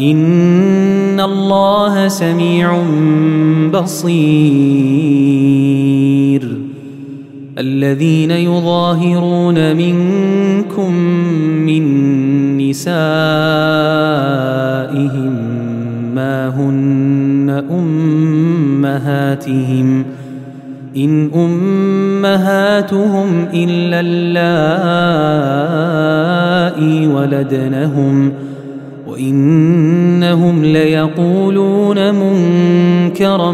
إن الله سميع بصير الذين يظاهرون منكم من نسائهم ما هن أمهاتهم إن أمهاتهم إلا اللائي ولدنهم ۖ وإنهم ليقولون منكرا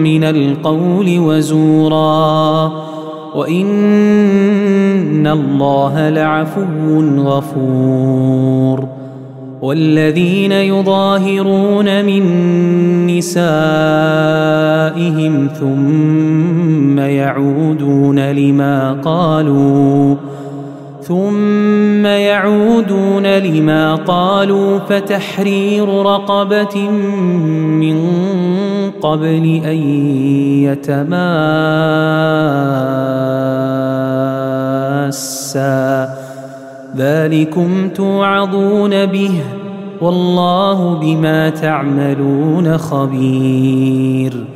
من القول وزورا وإن الله لعفو غفور والذين يظاهرون من نسائهم ثم يعودون لما قالوا ثم يعودون لما قالوا فتحرير رقبة من قبل أن يتماسا. ذلكم توعظون به والله بما تعملون خبير.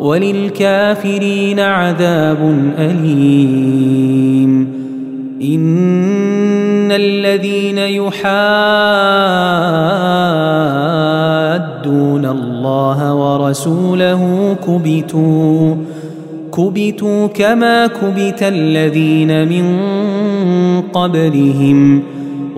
وللكافرين عذاب أليم. إن الذين يحادون الله ورسوله كبتوا كبتوا كما كبت الذين من قبلهم.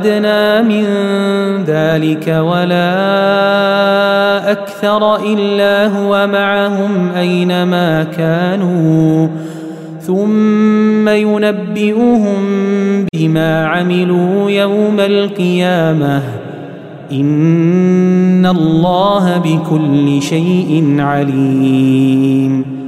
ادنى من ذلك ولا أكثر إلا هو معهم أينما كانوا. ثم ينبئهم بما عملوا يوم القيامة. إن الله بكل شيء عليم.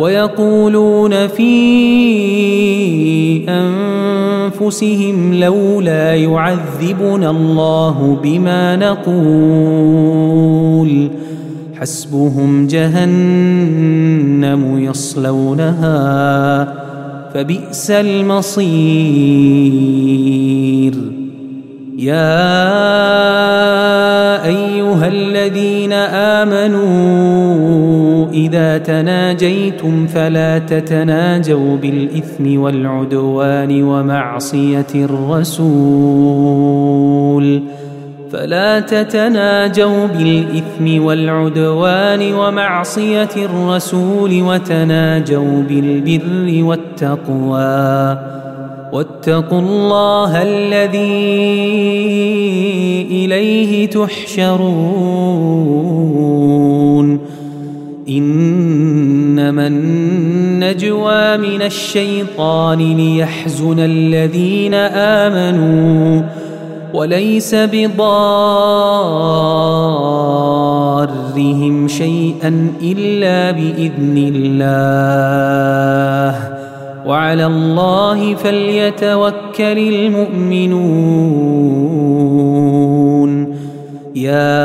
ويقولون في أنفسهم لولا يعذبنا الله بما نقول حسبهم جهنم يصلونها فبئس المصير يا أيها الذين آمنوا إذا تناجيتم فلا تتناجوا بالإثم والعدوان ومعصية الرسول فلا تتناجوا بالإثم والعدوان ومعصية الرسول وتناجوا بالبر والتقوى واتقوا الله الذي إليه تحشرون. إنما النجوى من الشيطان ليحزن الذين آمنوا وليس بضارهم شيئا إلا بإذن الله. وعلى الله فليتوكل المؤمنون. يا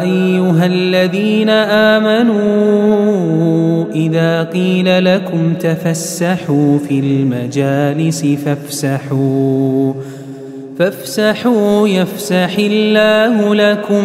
أيها الذين آمنوا إذا قيل لكم تفسحوا في المجالس فافسحوا. فافسحوا يفسح الله لكم.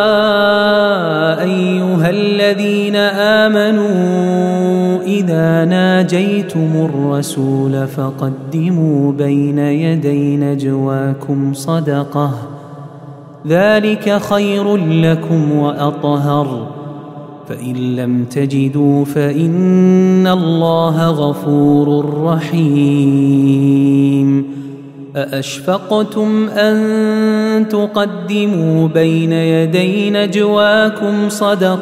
ناجيتم الرسول فقدموا بين يدي نجواكم صدقة. ذلك خير لكم وأطهر. فإن لم تجدوا فإن الله غفور رحيم. أأشفقتم أن تقدموا بين يدي نجواكم صدقات؟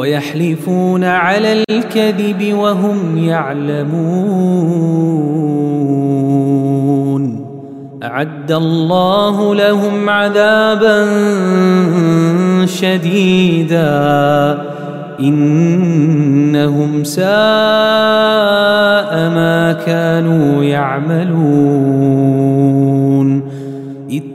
ويحلفون على الكذب وهم يعلمون. أعد الله لهم عذابا شديدا. إنهم ساء ما كانوا يعملون.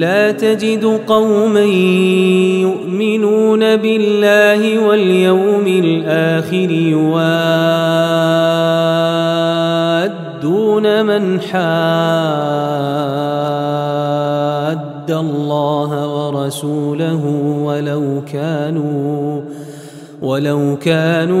لا تجد قوما يؤمنون بالله واليوم الآخر يوادون من حاد الله ورسوله ولو كانوا ولو كانوا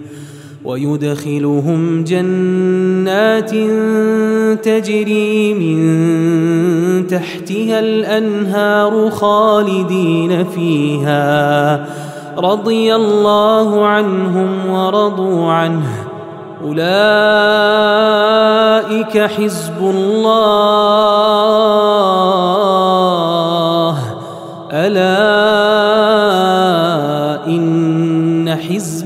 ويدخلهم جنات تجري من تحتها الأنهار خالدين فيها. رضي الله عنهم ورضوا عنه. أولئك حزب الله. ألا